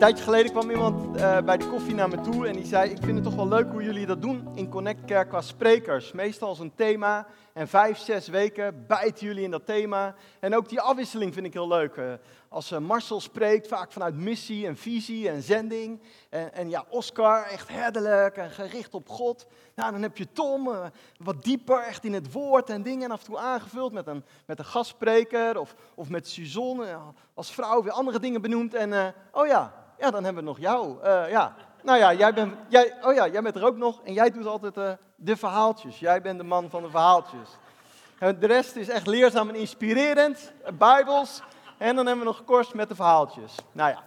tijdje geleden kwam iemand uh, bij de koffie naar me toe en die zei: Ik vind het toch wel leuk hoe jullie dat doen in Connect Kerk qua sprekers. Meestal als een thema en vijf, zes weken bijten jullie in dat thema. En ook die afwisseling vind ik heel leuk. Uh, als uh, Marcel spreekt, vaak vanuit missie en visie en zending. En, en, ja, Oscar, echt herderlijk en gericht op God. Nou, dan heb je Tom, wat dieper, echt in het woord en dingen. En af en toe aangevuld met een, met een gastspreker of, of met Suzanne als vrouw weer andere dingen benoemd. En oh ja, ja, dan hebben we nog jou. Ja. Nou ja, jij bent, jij, oh ja, jij bent er ook nog en jij doet altijd de verhaaltjes. Jij bent de man van de verhaaltjes. De rest is echt leerzaam en inspirerend, bijbels. En dan hebben we nog kort met de verhaaltjes. Nou ja,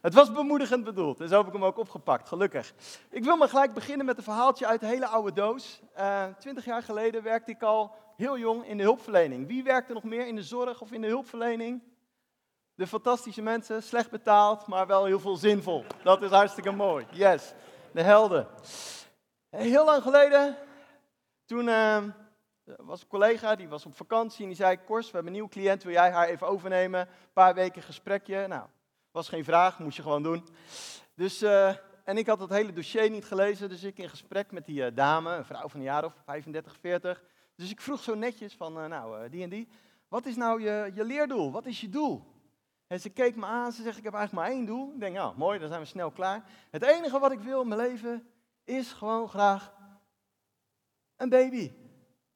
het was bemoedigend bedoeld, dus heb ik hem ook opgepakt, gelukkig. Ik wil maar gelijk beginnen met een verhaaltje uit de hele oude doos. Twintig jaar geleden werkte ik al heel jong in de hulpverlening. Wie werkte nog meer in de zorg of in de hulpverlening? De fantastische mensen, slecht betaald, maar wel heel veel zinvol. Dat is hartstikke mooi. Yes, de helden. Heel lang geleden, toen uh, was een collega, die was op vakantie en die zei, Kors, we hebben een nieuwe cliënt, wil jij haar even overnemen? Een paar weken gesprekje. Nou, was geen vraag, moest je gewoon doen. Dus, uh, en ik had het hele dossier niet gelezen, dus ik in gesprek met die uh, dame, een vrouw van een jaar of 35, 40. Dus ik vroeg zo netjes van, nou, die en die, wat is nou je, je leerdoel? Wat is je doel? En ze keek me aan, ze zegt, ik heb eigenlijk maar één doel. Ik denk, ja, mooi, dan zijn we snel klaar. Het enige wat ik wil in mijn leven is gewoon graag een baby.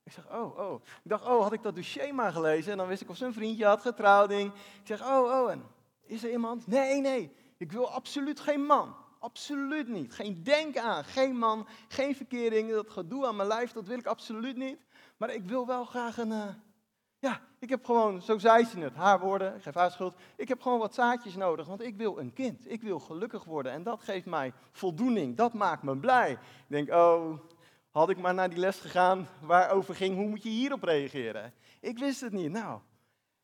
Ik zeg, oh, oh. Ik dacht, oh, had ik dat dossier maar gelezen en dan wist ik of ze een vriendje had, getrouwding. Ik zeg, oh, oh, en is er iemand? Nee, nee, ik wil absoluut geen man. Absoluut niet. Geen denk aan, geen man, geen verkering. Dat gedoe aan mijn lijf, dat wil ik absoluut niet. Maar ik wil wel graag een, uh, ja, ik heb gewoon, zo zei ze het, haar woorden, ik geef haar schuld. Ik heb gewoon wat zaadjes nodig, want ik wil een kind. Ik wil gelukkig worden en dat geeft mij voldoening. Dat maakt me blij. Ik denk, oh, had ik maar naar die les gegaan waarover ging, hoe moet je hierop reageren? Ik wist het niet. Nou,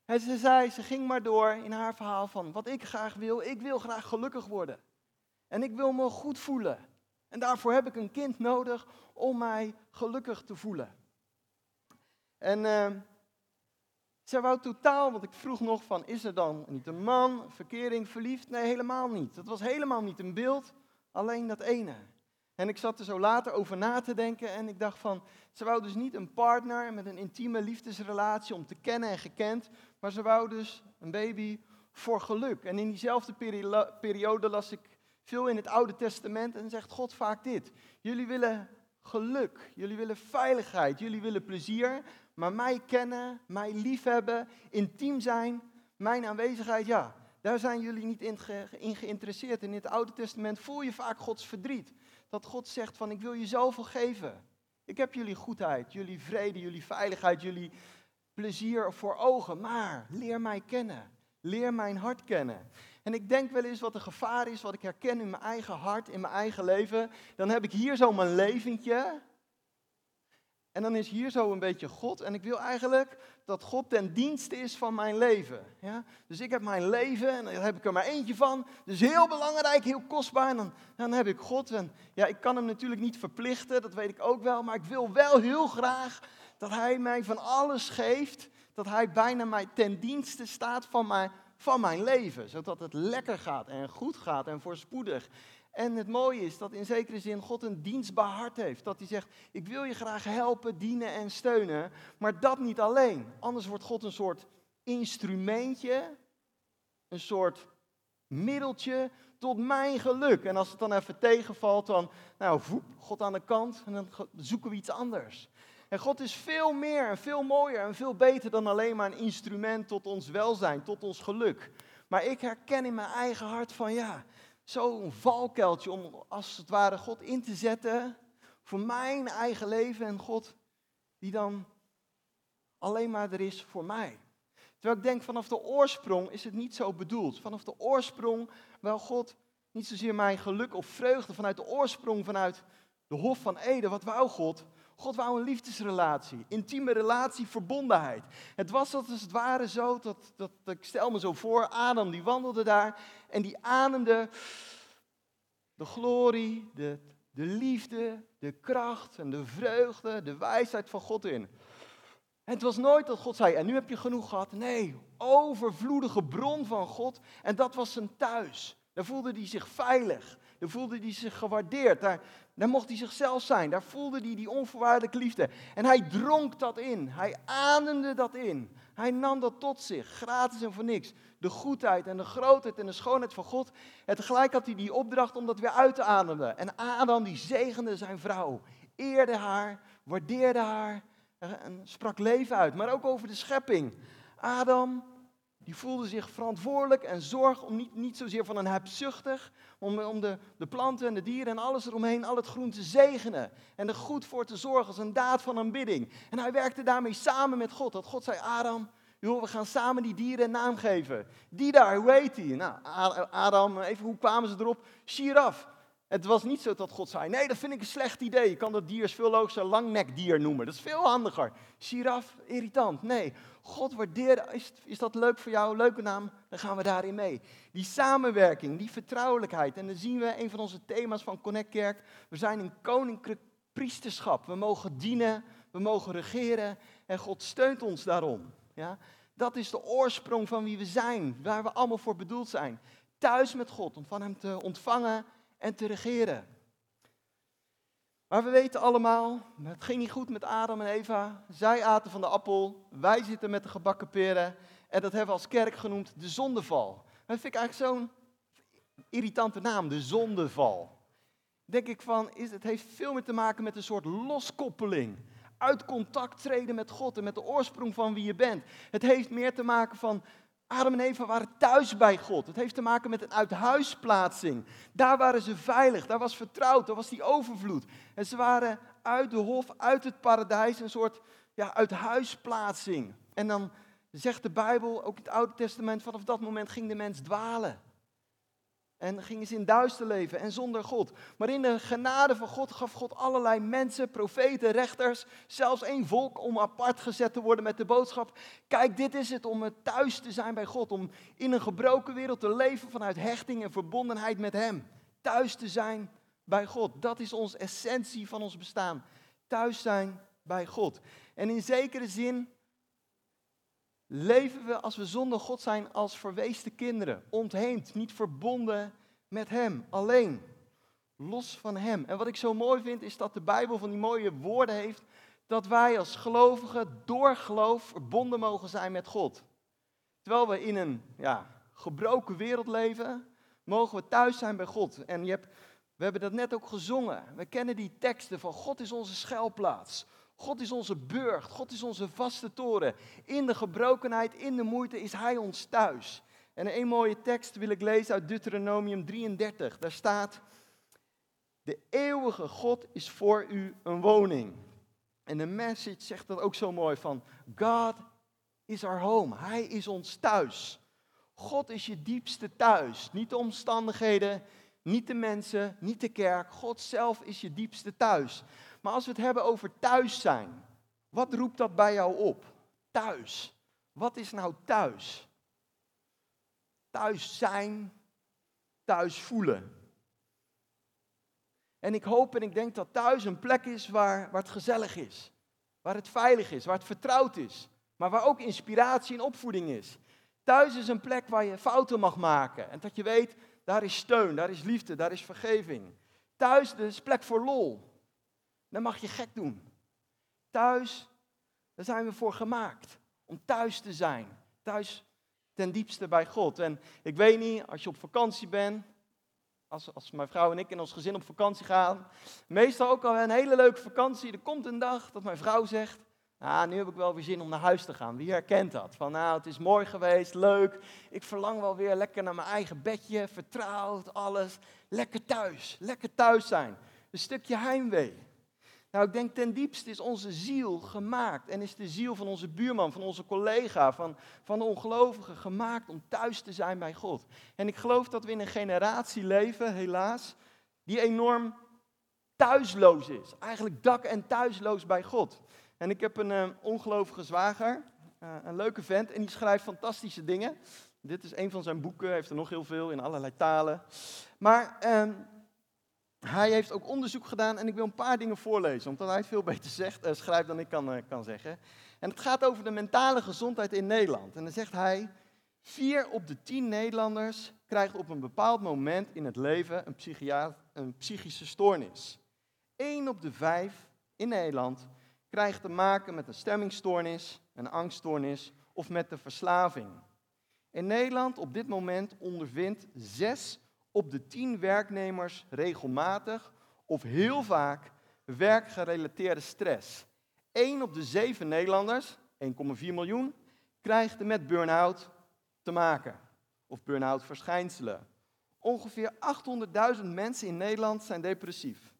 en ze zei, ze ging maar door in haar verhaal van wat ik graag wil. Ik wil graag gelukkig worden. En ik wil me goed voelen. En daarvoor heb ik een kind nodig om mij gelukkig te voelen. En... Uh, zij wou totaal, want ik vroeg nog van, is er dan niet een man, verkering, verliefd? Nee, helemaal niet. Dat was helemaal niet een beeld, alleen dat ene. En ik zat er zo later over na te denken en ik dacht van, ze wou dus niet een partner met een intieme liefdesrelatie om te kennen en gekend, maar ze wou dus een baby voor geluk. En in diezelfde periode las ik veel in het Oude Testament en zegt God vaak dit. Jullie willen geluk, jullie willen veiligheid, jullie willen plezier, maar mij kennen, mij liefhebben, intiem zijn, mijn aanwezigheid, ja, daar zijn jullie niet in, geïnteresseerd. In het Oude Testament voel je vaak Gods verdriet. Dat God zegt van, ik wil je zoveel geven. Ik heb jullie goedheid, jullie vrede, jullie veiligheid, jullie plezier voor ogen. Maar leer mij kennen. Leer mijn hart kennen. En ik denk wel eens wat een gevaar is, wat ik herken in mijn eigen hart, in mijn eigen leven. Dan heb ik hier zo mijn leventje. En dan is hier zo een beetje God. En ik wil eigenlijk dat God ten dienste is van mijn leven. Ja? Dus ik heb mijn leven en daar heb ik er maar eentje van. Dus heel belangrijk, heel kostbaar. En dan, dan heb ik God. En ja, ik kan hem natuurlijk niet verplichten, dat weet ik ook wel. Maar ik wil wel heel graag dat hij mij van alles geeft. Dat hij bijna mij ten dienste staat van mijn, van mijn leven. Zodat het lekker gaat en goed gaat en voorspoedig. En het mooie is dat in zekere zin God een dienstbaar hart heeft. Dat hij zegt, ik wil je graag helpen, dienen en steunen, maar dat niet alleen. Anders wordt God een soort instrumentje, een soort middeltje tot mijn geluk. En als het dan even tegenvalt, dan, nou, voep, God aan de kant en dan zoeken we iets anders. En God is veel meer en veel mooier en veel beter dan alleen maar een instrument tot ons welzijn, tot ons geluk. Maar ik herken in mijn eigen hart van ja, zo'n valkuiltje om als het ware God in te zetten voor mijn eigen leven en God die dan alleen maar er is voor mij. Terwijl ik denk, vanaf de oorsprong is het niet zo bedoeld. Vanaf de oorsprong wil God niet zozeer mijn geluk of vreugde. Vanuit de oorsprong, vanuit de Hof van Eden, wat wou God? God wou een liefdesrelatie, intieme relatie, verbondenheid. Het was als het ware zo, dat, dat, dat, ik stel me zo voor, Adam die wandelde daar en die ademde de glorie, de, de liefde, de kracht en de vreugde, de wijsheid van God in. En het was nooit dat God zei, en nu heb je genoeg gehad. Nee, overvloedige bron van God. En dat was zijn thuis. Daar voelde hij zich veilig. Daar voelde hij zich gewaardeerd. Daar, daar mocht hij zichzelf zijn. Daar voelde hij die onvoorwaardelijke liefde. En hij dronk dat in. Hij ademde dat in. Hij nam dat tot zich, gratis en voor niks. De goedheid en de grootheid en de schoonheid van God. En tegelijk had hij die opdracht om dat weer uit te ademen. En Adam die zegende zijn vrouw, eerde haar, waardeerde haar en sprak leven uit. Maar ook over de schepping. Adam, die voelde zich verantwoordelijk en zorg om niet, niet zozeer van een hebzuchtig, om, om de, de planten en de dieren en alles eromheen, al het groen te zegenen. En er goed voor te zorgen als een daad van aanbidding. En hij werkte daarmee samen met God. Dat God zei, Adam, we gaan samen die dieren een naam geven. Die daar, hoe heet die? Nou, Adam, even hoe kwamen ze erop? Shiraf. Het was niet zo dat God zei, nee, dat vind ik een slecht idee. Je kan dat dier veel logischer langnekdier noemen. Dat is veel handiger. Giraf, irritant. Nee, God waardeerde, is, is dat leuk voor jou, leuke naam? Dan gaan we daarin mee. Die samenwerking, die vertrouwelijkheid. En dan zien we een van onze thema's van Connect Kerk. We zijn een koninklijk priesterschap. We mogen dienen, we mogen regeren en God steunt ons daarom. Ja? Dat is de oorsprong van wie we zijn, waar we allemaal voor bedoeld zijn. Thuis met God, om van Hem te ontvangen en te regeren. Maar we weten allemaal, het ging niet goed met Adam en Eva. Zij aten van de appel, wij zitten met de gebakken peren. En dat hebben we als kerk genoemd de zondeval. Dat vind ik eigenlijk zo'n irritante naam, de zondeval. Denk ik van, is, het heeft veel meer te maken met een soort loskoppeling. Uit contact treden met God en met de oorsprong van wie je bent. Het heeft meer te maken van Adam en Eva waren thuis bij God. Het heeft te maken met een uithuisplaatsing. Daar waren ze veilig, daar was vertrouwd, daar was die overvloed. En ze waren uit de hof, uit het paradijs, een soort ja, uithuisplaatsing. En dan zegt de Bijbel, ook het Oude Testament, vanaf dat moment ging de mens dwalen. En gingen ze in duister leven en zonder God. Maar in de genade van God gaf God allerlei mensen, profeten, rechters, zelfs één volk om apart gezet te worden met de boodschap. Kijk, dit is het om thuis te zijn bij God. Om in een gebroken wereld te leven vanuit hechting en verbondenheid met Hem. Thuis te zijn bij God. Dat is onze essentie van ons bestaan. Thuis zijn bij God. En in zekere zin leven we als we zonder God zijn als verweeste kinderen, ontheemd, niet verbonden met Hem, alleen, los van Hem. En wat ik zo mooi vind is dat de Bijbel van die mooie woorden heeft, dat wij als gelovigen door geloof verbonden mogen zijn met God. Terwijl we in een ja, gebroken wereld leven, mogen we thuis zijn bij God. En je hebt, we hebben dat net ook gezongen. We kennen die teksten van God is onze schuilplaats. God is onze burcht, God is onze vaste toren. In de gebrokenheid, in de moeite is Hij ons thuis. En een mooie tekst wil ik lezen uit Deuteronomium 33. Daar staat, de eeuwige God is voor u een woning. En de message zegt dat ook zo mooi van, God is our home. Hij is ons thuis. God is je diepste thuis. Niet de omstandigheden, niet de mensen, niet de kerk. God zelf is je diepste thuis. Maar als we het hebben over thuis zijn, wat roept dat bij jou op? Thuis. Wat is nou thuis? Thuis zijn, thuis voelen. En ik hoop en ik denk dat thuis een plek is waar, waar het gezellig is. Waar het veilig is, waar het vertrouwd is. Maar waar ook inspiratie en opvoeding is. Thuis is een plek waar je fouten mag maken. En dat je weet, daar is steun, daar is liefde, daar is vergeving. Thuis is plek voor lol. Dan mag je gek doen. Thuis, daar zijn we voor gemaakt. Om thuis te zijn. Thuis ten diepste bij God. En ik weet niet, als je op vakantie bent, als, als mijn vrouw en ik en ons gezin op vakantie gaan, meestal ook al een hele leuke vakantie, er komt een dag dat mijn vrouw zegt, ah, nu heb ik wel weer zin om naar huis te gaan. Wie herkent dat? Van nou, het is mooi geweest, leuk, ik verlang wel weer lekker naar mijn eigen bedje, vertrouwd, alles. Lekker thuis, lekker thuis zijn. Een stukje heimwee. Nou, ik denk ten diepste is onze ziel gemaakt en is de ziel van onze buurman, van onze collega, van, van de ongelovigen gemaakt om thuis te zijn bij God. En ik geloof dat we in een generatie leven, helaas, die enorm thuisloos is. Eigenlijk dak- en thuisloos bij God. En ik heb een uh, ongelovige zwager, uh, een leuke vent, en die schrijft fantastische dingen. Dit is een van zijn boeken, heeft er nog heel veel in allerlei talen. Maar uh, hij heeft ook onderzoek gedaan en ik wil een paar dingen voorlezen, omdat hij veel beter zegt, uh, schrijft dan ik kan, uh, kan zeggen. En het gaat over de mentale gezondheid in Nederland. En dan zegt hij, Vier op de tien Nederlanders krijgt op een bepaald moment in het leven een, een psychische stoornis. Eén op de vijf in Nederland krijgt te maken met een stemmingstoornis, een angststoornis of met de verslaving. In Nederland op dit moment ondervindt zes op de tien werknemers regelmatig of heel vaak werkgerelateerde stress. 1 op de 7 Nederlanders, 1,4 miljoen, krijgt er met burn-out te maken. Of burn-out verschijnselen. Ongeveer 800.000 mensen in Nederland zijn depressief.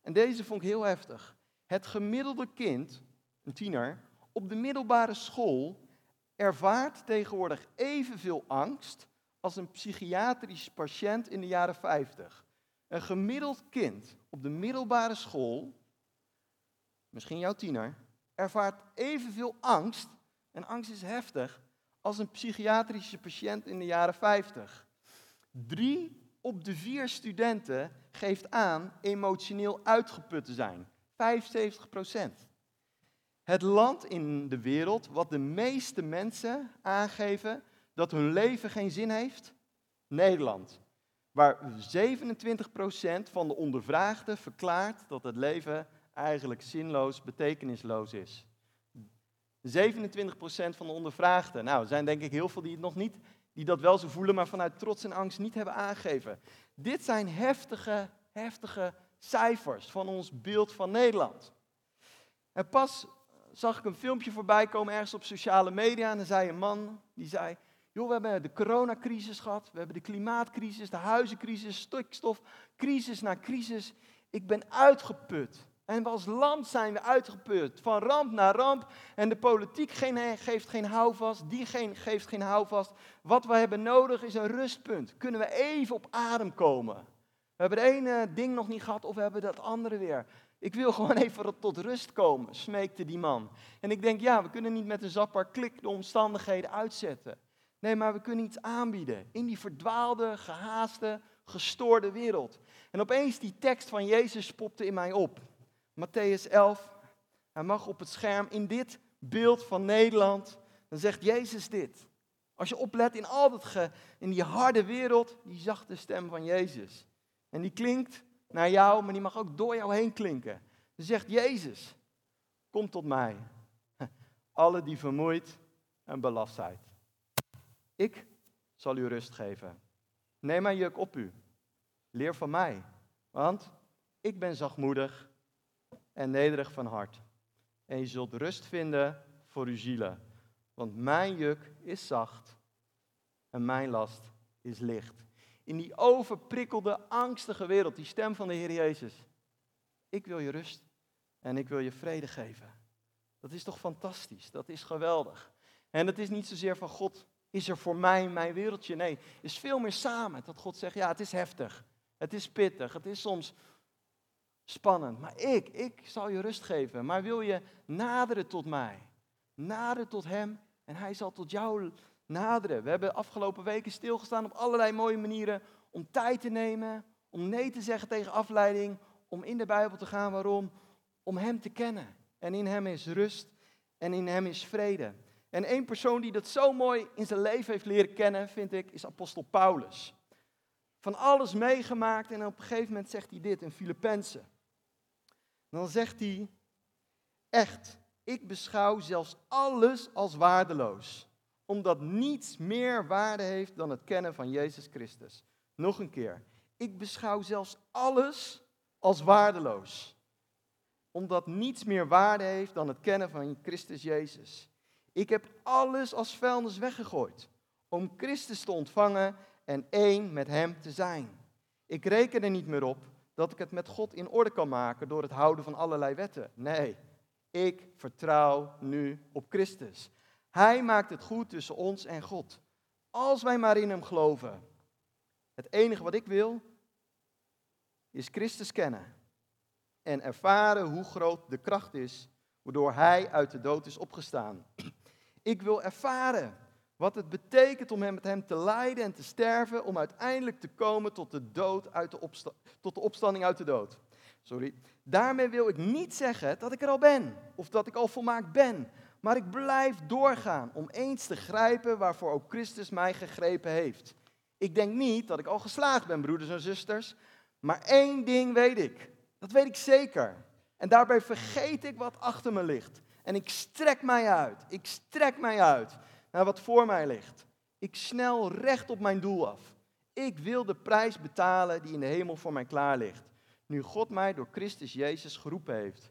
En deze vond ik heel heftig. Het gemiddelde kind, een tiener, op de middelbare school ervaart tegenwoordig evenveel angst als een psychiatrisch patiënt in de jaren 50. Een gemiddeld kind op de middelbare school, misschien jouw tiener, ervaart evenveel angst, en angst is heftig, als een psychiatrische patiënt in de jaren 50. Drie op de vier studenten geeft aan emotioneel uitgeput te zijn. 75 procent. Het land in de wereld wat de meeste mensen aangeven dat hun leven geen zin heeft? Nederland. Waar 27% van de ondervraagden verklaart dat het leven eigenlijk zinloos, betekenisloos is. 27% van de ondervraagden. Nou, er zijn denk ik heel veel die het nog niet, die dat wel zo voelen, maar vanuit trots en angst niet hebben aangegeven. Dit zijn heftige, heftige cijfers van ons beeld van Nederland. En pas zag ik een filmpje voorbij komen ergens op sociale media en dan zei een man, die zei, joh, we hebben de coronacrisis gehad, we hebben de klimaatcrisis, de huizencrisis, stikstofcrisis na crisis. Ik ben uitgeput. En als land zijn we uitgeput, van ramp naar ramp. En de politiek geeft geen houvast, die geeft geen houvast. Wat we hebben nodig is een rustpunt. Kunnen we even op adem komen? We hebben het ene ding nog niet gehad of we hebben dat andere weer. Ik wil gewoon even tot rust komen, smeekte die man. En ik denk, ja, we kunnen niet met een zapper klik de omstandigheden uitzetten. Nee, maar we kunnen iets aanbieden in die verdwaalde, gehaaste, gestoorde wereld. En opeens die tekst van Jezus popte in mij op. Matthäus 11, hij mag op het scherm in dit beeld van Nederland, dan zegt Jezus dit. Als je oplet in al dat ge, in die harde wereld, die zachte stem van Jezus. En die klinkt naar jou, maar die mag ook door jou heen klinken. Dan zegt Jezus, kom tot mij, alle die vermoeid en belast zijn. Ik zal u rust geven. Neem mijn juk op u. Leer van mij, want ik ben zachtmoedig en nederig van hart. En je zult rust vinden voor uw zielen. Want mijn juk is zacht en mijn last is licht. In die overprikkelde, angstige wereld, die stem van de Heer Jezus. Ik wil je rust en ik wil je vrede geven. Dat is toch fantastisch? Dat is geweldig. En het is niet zozeer van God, is er voor mij mijn wereldje? Nee, is veel meer samen. Dat God zegt, ja, het is heftig. Het is pittig. Het is soms spannend. Maar ik, ik zal je rust geven. Maar wil je naderen tot mij? Naderen tot Hem en Hij zal tot jou naderen. We hebben afgelopen weken stilgestaan op allerlei mooie manieren om tijd te nemen, om nee te zeggen tegen afleiding, om in de Bijbel te gaan. Waarom? Om Hem te kennen. En in Hem is rust en in Hem is vrede. En één persoon die dat zo mooi in zijn leven heeft leren kennen, vind ik, is apostel Paulus. Van alles meegemaakt en op een gegeven moment zegt hij dit in Filippenzen. Dan zegt hij, echt, ik beschouw zelfs alles als waardeloos, omdat niets meer waarde heeft dan het kennen van Jezus Christus. Nog een keer, ik beschouw zelfs alles als waardeloos, omdat niets meer waarde heeft dan het kennen van Christus Jezus. Ik heb alles als vuilnis weggegooid om Christus te ontvangen en één met Hem te zijn. Ik reken er niet meer op dat ik het met God in orde kan maken door het houden van allerlei wetten. Nee, ik vertrouw nu op Christus. Hij maakt het goed tussen ons en God. Als wij maar in Hem geloven. Het enige wat ik wil, is Christus kennen. En ervaren hoe groot de kracht is, waardoor Hij uit de dood is opgestaan. Ik wil ervaren wat het betekent om hem met hem te lijden en te sterven, om uiteindelijk te komen tot de, dood uit de, tot de opstanding uit de dood. Sorry. Daarmee wil ik niet zeggen dat ik er al ben, of dat ik al volmaakt ben. Maar ik blijf doorgaan om eens te grijpen waarvoor ook Christus mij gegrepen heeft. Ik denk niet dat ik al geslaagd ben, broeders en zusters. Maar één ding weet ik. Dat weet ik zeker. En daarbij vergeet ik wat achter me ligt. En ik strek mij uit. Ik strek mij uit naar wat voor mij ligt. Ik snel recht op mijn doel af. Ik wil de prijs betalen die in de hemel voor mij klaar ligt. Nu God mij door Christus Jezus geroepen heeft.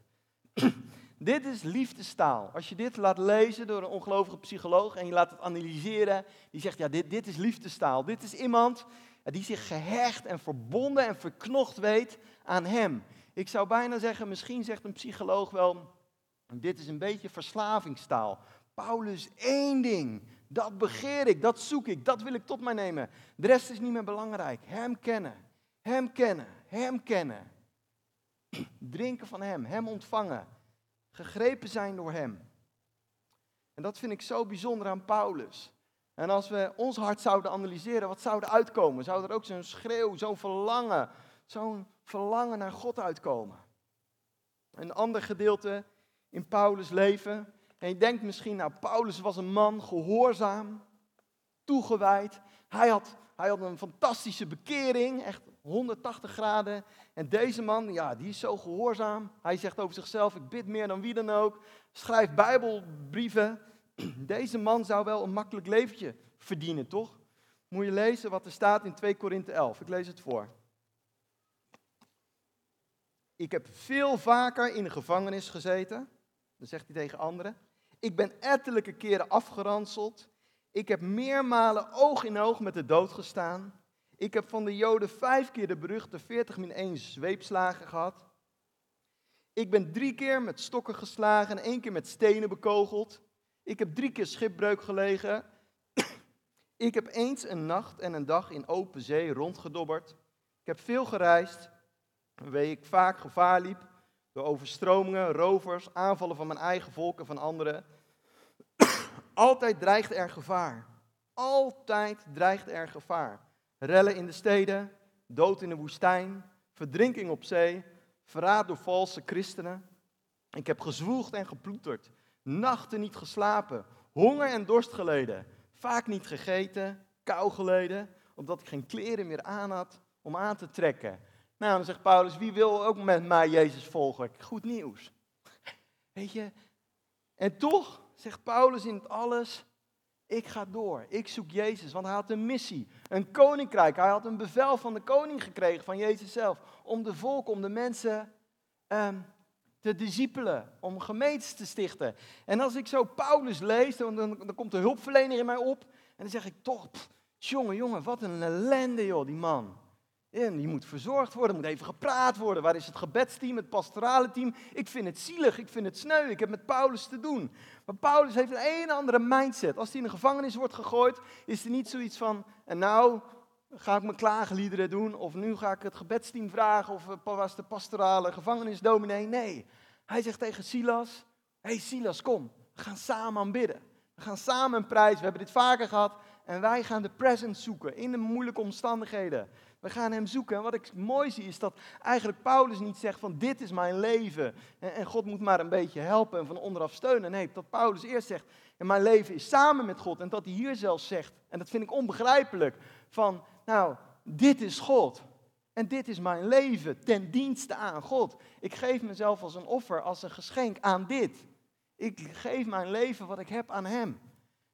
dit is liefdestaal. Als je dit laat lezen door een ongelovige psycholoog en je laat het analyseren, die zegt ja, dit, dit is liefdestaal. Dit is iemand die zich gehecht en verbonden en verknocht weet aan hem. Ik zou bijna zeggen, misschien zegt een psycholoog wel, dit is een beetje verslavingstaal. Paulus, één ding, dat begeer ik, dat zoek ik, dat wil ik tot mij nemen. De rest is niet meer belangrijk. Hem kennen, hem kennen, hem kennen. Drinken van hem, hem ontvangen. Gegrepen zijn door hem. En dat vind ik zo bijzonder aan Paulus. En als we ons hart zouden analyseren, wat zou er uitkomen? Zou er ook zo'n schreeuw, zo'n verlangen, zo'n verlangen naar God uitkomen? Een ander gedeelte in Paulus' leven. En je denkt misschien, nou, Paulus was een man, gehoorzaam, toegewijd. Hij had, hij had een fantastische bekering, echt 180 graden. En deze man, ja, die is zo gehoorzaam. Hij zegt over zichzelf, ik bid meer dan wie dan ook. Schrijft bijbelbrieven. Deze man zou wel een makkelijk leventje verdienen, toch? Moet je lezen wat er staat in 2 Korinthe 11. Ik lees het voor. Ik heb veel vaker in de gevangenis gezeten. Zegt hij tegen anderen. Ik ben ettelijke keren afgeranseld. Ik heb meermalen oog in oog met de dood gestaan. Ik heb van de Joden vijf keer de beruchte 40 min 1 zweepslagen gehad. Ik ben drie keer met stokken geslagen en één keer met stenen bekogeld. Ik heb drie keer schipbreuk gelegen. Ik heb eens een nacht en een dag in open zee rondgedobberd. Ik heb veel gereisd, waarmee ik vaak gevaar liep door overstromingen, rovers, aanvallen van mijn eigen volk en van anderen. Altijd dreigt er gevaar. Altijd dreigt er gevaar. Rellen in de steden, dood in de woestijn, verdrinking op zee, verraad door valse christenen. Ik heb gezwoegd en geploeterd, nachten niet geslapen, honger en dorst geleden, vaak niet gegeten, kou geleden, omdat ik geen kleren meer aan had om aan te trekken. Nou, dan zegt Paulus, wie wil ook met mij Jezus volgen? Goed nieuws. Weet je, en toch zegt Paulus in het alles, ik ga door, ik zoek Jezus, want hij had een missie, een koninkrijk. Hij had een bevel van de koning gekregen, van Jezus zelf, om de volk, om de mensen um, te discipelen, om gemeentes te stichten. En als ik zo Paulus lees, dan, dan, komt de hulpverlener in mij op en dan zeg ik toch, jongen, jongen, wat een ellende joh, die man. En die moet verzorgd worden, moet even gepraat worden. Waar is het gebedsteam, het pastorale team? Ik vind het zielig, ik vind het sneu, ik heb met Paulus te doen. Maar Paulus heeft een een andere mindset. Als hij in de gevangenis wordt gegooid, is er niet zoiets van, en nou ga ik mijn klaagliederen doen, of nu ga ik het gebedsteam vragen, of was de pastorale gevangenisdominee. Nee, hij zegt tegen Silas, hé hey Silas, kom, we gaan samen aanbidden. We gaan samen een prijs, we hebben dit vaker gehad, en wij gaan de present zoeken in de moeilijke omstandigheden. We gaan hem zoeken. En wat ik mooi zie is dat eigenlijk Paulus niet zegt van dit is mijn leven. En, God moet maar een beetje helpen en van onderaf steunen. Nee, dat Paulus eerst zegt, en mijn leven is samen met God. En dat hij hier zelfs zegt, en dat vind ik onbegrijpelijk, van nou, dit is God. En dit is mijn leven ten dienste aan God. Ik geef mezelf als een offer, als een geschenk aan dit. Ik geef mijn leven wat ik heb aan Hem.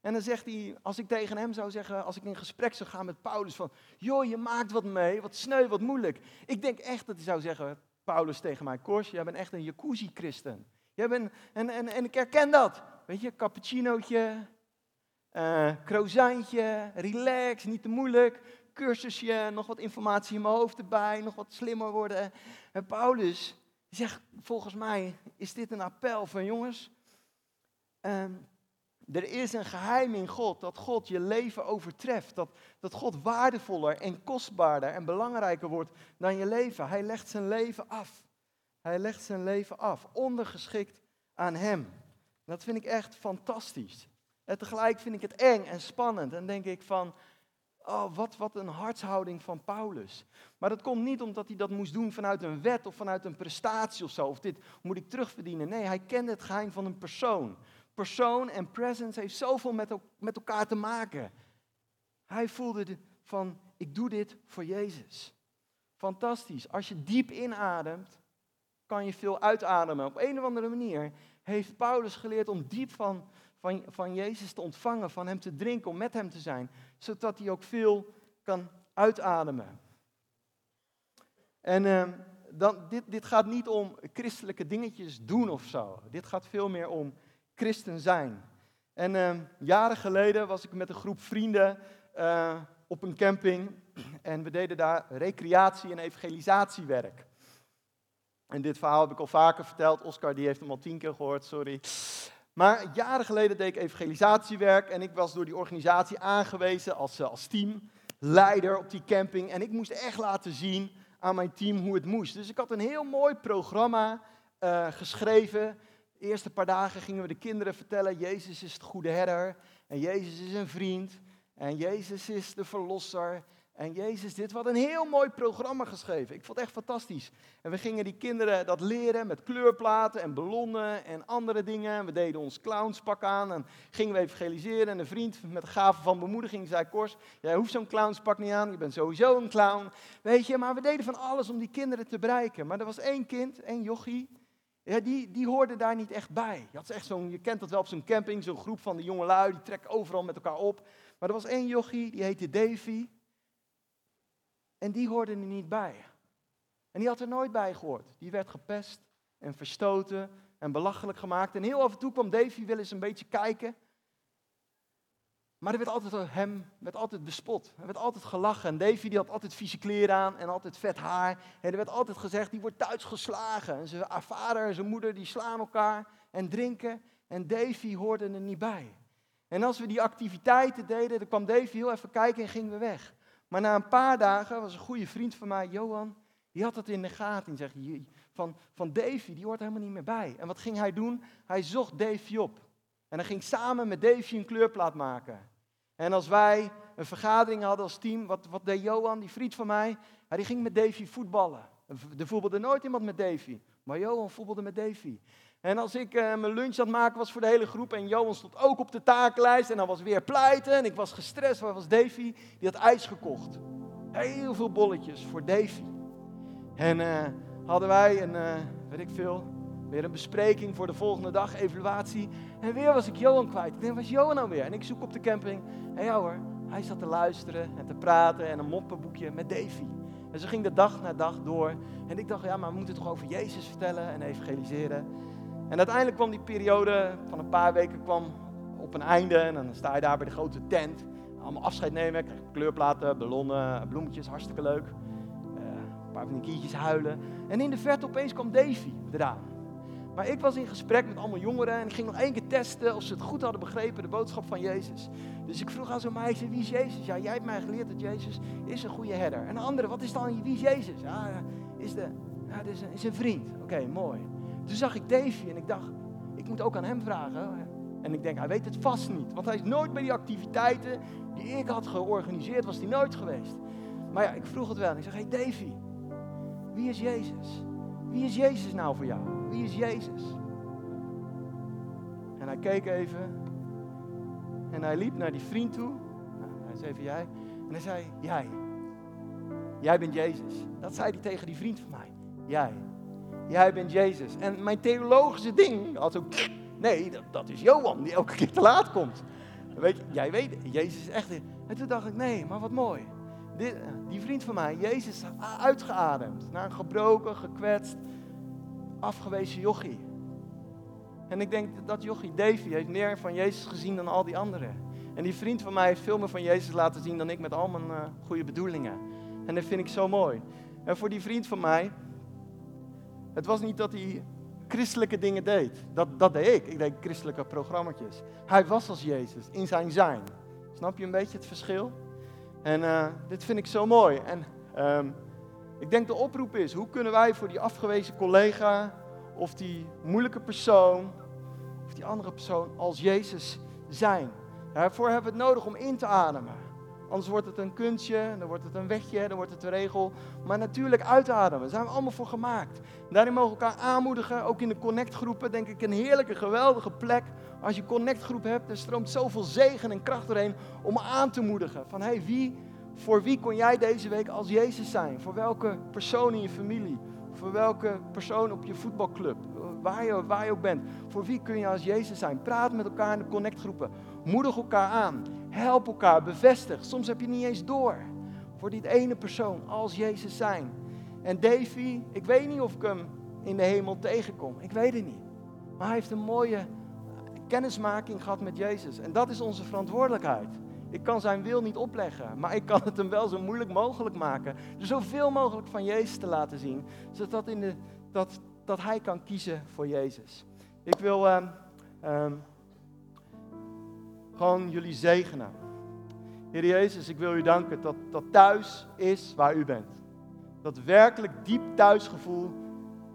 En dan zegt hij, als ik tegen hem zou zeggen, als ik in gesprek zou gaan met Paulus, van, joh, je maakt wat mee, wat sneu, wat moeilijk. Ik denk echt dat hij zou zeggen, Paulus tegen mij, Kors, jij bent echt een jacuzzi-christen. Jij bent, en, en, en ik herken dat. Weet je, cappuccinootje, uh, croissantje, relax, niet te moeilijk, cursusje, nog wat informatie in mijn hoofd erbij, nog wat slimmer worden. En Paulus zegt, volgens mij is dit een appel van jongens, ehm, er is een geheim in God, dat God je leven overtreft. Dat, dat God waardevoller en kostbaarder en belangrijker wordt dan je leven. Hij legt zijn leven af. Hij legt zijn leven af, ondergeschikt aan Hem. Dat vind ik echt fantastisch. En tegelijk vind ik het eng en spannend. En denk ik van, oh, wat, wat een hartshouding van Paulus. Maar dat komt niet omdat hij dat moest doen vanuit een wet of vanuit een prestatie of zo. Of dit moet ik terugverdienen. Nee, hij kende het geheim van een persoon persoon en presence heeft zoveel met, met elkaar te maken. Hij voelde van, ik doe dit voor Jezus. Fantastisch. Als je diep inademt, kan je veel uitademen. Op een of andere manier heeft Paulus geleerd om diep van, van, van Jezus te ontvangen, van Hem te drinken, om met Hem te zijn, zodat hij ook veel kan uitademen. En uh, dan, dit, dit gaat niet om christelijke dingetjes doen of zo. Dit gaat veel meer om christen zijn. En uh, jaren geleden was ik met een groep vrienden uh, op een camping en we deden daar recreatie- en evangelisatiewerk. En dit verhaal heb ik al vaker verteld. Oscar die heeft hem al tien keer gehoord, sorry. Maar jaren geleden deed ik evangelisatiewerk en ik was door die organisatie aangewezen als, eh, als teamleider op die camping. En ik moest echt laten zien aan mijn team hoe het moest. Dus ik had een heel mooi programma uh, geschreven. Eerste paar dagen gingen we de kinderen vertellen, Jezus is het goede herder. En Jezus is een vriend. En Jezus is de verlosser. En Jezus dit, wat een heel mooi programma geschreven. Ik vond het echt fantastisch. En we gingen die kinderen dat leren met kleurplaten en ballonnen en andere dingen. We deden ons clownspak aan en gingen we evangeliseren. En een vriend met gave van bemoediging zei, Kors, jij hoeft zo'n clownspak niet aan, je bent sowieso een clown. Weet je, maar we deden van alles om die kinderen te bereiken. Maar er was één kind, één jochie, ja, die, die hoorde daar niet echt bij. Je, had echt zo'n, je kent dat wel op zo'n camping, zo'n groep van de jonge lui, die trekken overal met elkaar op. Maar er was één jochie, die heette Davy. En die hoorde er niet bij. En die had er nooit bij gehoord. Die werd gepest en verstoten en belachelijk gemaakt. En heel af en toe kwam Davy wel eens een beetje kijken. Maar er werd altijd hem werd altijd bespot. Er werd altijd gelachen. En Davy die had altijd vieze kleren aan en altijd vet haar. En er werd altijd gezegd, die wordt thuis geslagen. En zijn vader en zijn moeder die slaan elkaar en drinken. En Davy hoorde er niet bij. En als we die activiteiten deden, dan kwam Davy heel even kijken en gingen we weg. Maar na een paar dagen was een goede vriend van mij, Johan, die had het in de gaten. Die zegt, van, van Davy, die hoort helemaal niet meer bij. En wat ging hij doen? Hij zocht Davy op. En hij ging samen met Davy een kleurplaat maken. En als wij een vergadering hadden als team, wat, wat deed Johan, die vriend van mij? Hij die ging met Davy voetballen. Er voetbalde nooit iemand met Davy, maar Johan voetbalde met Davy. En als ik uh, mijn lunch aan het maken was voor de hele groep en Johan stond ook op de takenlijst en dan was weer pleiten en ik was gestrest, waar was Davy? Die had ijs gekocht. Heel veel bolletjes voor Davy. En uh, hadden wij een, uh, weet ik veel, weer een bespreking voor de volgende dag, evaluatie. En weer was ik Johan kwijt. Ik denk, was Johan nou weer? En ik zoek op de camping. En ja hoor, hij zat te luisteren en te praten en een moppenboekje met Davy. En zo ging de dag na dag door. En ik dacht, ja, maar we moeten toch over Jezus vertellen en evangeliseren. En uiteindelijk kwam die periode van een paar weken kwam op een einde. En dan sta je daar bij de grote tent. Allemaal afscheid nemen. Krijg kleurplaten, ballonnen, bloemetjes. Hartstikke leuk. Uh, een paar van die kiertjes huilen. En in de verte opeens kwam Davy eraan. Maar ik was in gesprek met allemaal jongeren en ik ging nog één keer testen of ze het goed hadden begrepen, de boodschap van Jezus. Dus ik vroeg aan zo'n meisje, wie is Jezus? Ja, jij hebt mij geleerd dat Jezus is een goede herder. En de andere, wat is dan, wie is Jezus? Ja, is, de, ja, is, een, is een vriend. Oké, mooi. Toen zag ik Davy en ik dacht, ik moet ook aan hem vragen. En ik denk, hij weet het vast niet. Want hij is nooit bij die activiteiten die ik had georganiseerd, was hij nooit geweest. Maar ja, ik vroeg het wel. Ik zeg, hey Davy, wie is Jezus? Wie is Jezus nou voor jou? Wie is Jezus? En hij keek even. En hij liep naar die vriend toe. Nou, hij zei even jij. En hij zei, jij. Jij bent Jezus. Dat zei hij tegen die vriend van mij. Jij. Jij bent Jezus. En mijn theologische ding had ook, nee, dat, dat is Johan die elke keer te laat komt. Weet je, jij weet, Jezus is echt. En toen dacht ik, nee, maar wat mooi. Dit, die vriend van mij, Jezus, uitgeademd. Naar gebroken, gekwetst, afgewezen jochie. En ik denk dat jochie Davy heeft meer van Jezus gezien dan al die anderen. En die vriend van mij heeft veel meer van Jezus laten zien dan ik met al mijn uh, goede bedoelingen. En dat vind ik zo mooi. En voor die vriend van mij, het was niet dat hij christelijke dingen deed. Dat, dat deed ik. Ik deed christelijke programma's. Hij was als Jezus in zijn zijn. Snap je een beetje het verschil? En uh, dit vind ik zo mooi. En um, ik denk de oproep is, hoe kunnen wij voor die afgewezen collega of die moeilijke persoon of die andere persoon als Jezus zijn? Daarvoor hebben we het nodig om in te ademen. Anders wordt het een kunstje, dan wordt het een wetje, dan wordt het een regel. Maar natuurlijk uitademen, daar zijn we allemaal voor gemaakt. Daarin mogen we elkaar aanmoedigen, ook in de connectgroepen, denk ik een heerlijke, geweldige plek Als je connectgroep hebt, er stroomt zoveel zegen en kracht doorheen om aan te moedigen. Van hey, wie, voor wie kon jij deze week als Jezus zijn? Voor welke persoon in je familie? Voor welke persoon op je voetbalclub? Waar je, waar je ook bent. Voor wie kun je als Jezus zijn? Praat met elkaar in de connectgroepen. Moedig elkaar aan. Help elkaar. Bevestig. Soms heb je niet eens door. Voor die ene persoon als Jezus zijn. En Davy, ik weet niet of ik hem in de hemel tegenkom. Ik weet het niet. Maar hij heeft een mooie kennismaking gehad met Jezus. En dat is onze verantwoordelijkheid. Ik kan zijn wil niet opleggen, maar ik kan het hem wel zo moeilijk mogelijk maken. Er zoveel mogelijk van Jezus te laten zien, zodat in de, dat, dat hij kan kiezen voor Jezus. Ik wil uh, gewoon jullie zegenen. Heer Jezus, ik wil u danken dat dat thuis is waar u bent. Dat werkelijk diep thuisgevoel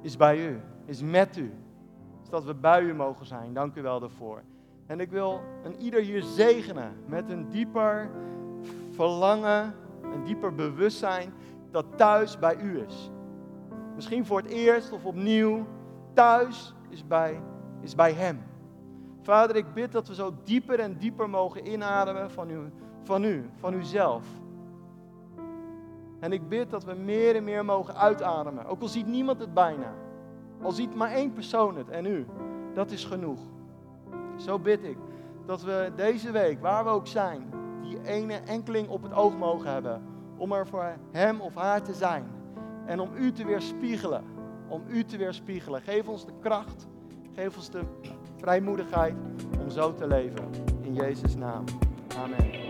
is bij u, is met u. Zodat we bij u mogen zijn. Dank u wel daarvoor. En ik wil een ieder hier zegenen met een dieper verlangen, een dieper bewustzijn dat thuis bij u is. Misschien voor het eerst of opnieuw. Thuis is bij, is bij Hem. Vader, ik bid dat we zo dieper en dieper mogen inademen van u, van u, van uzelf. En ik bid dat we meer en meer mogen uitademen. Ook al ziet niemand het bijna. Al ziet maar één persoon het en u. Dat is genoeg. Zo bid ik dat we deze week, waar we ook zijn, die ene enkeling op het oog mogen hebben. Om er voor hem of haar te zijn. En om u te weerspiegelen. Om u te weerspiegelen. Geef ons de kracht. Geef ons de vrijmoedigheid om zo te leven. In Jezus' naam. Amen.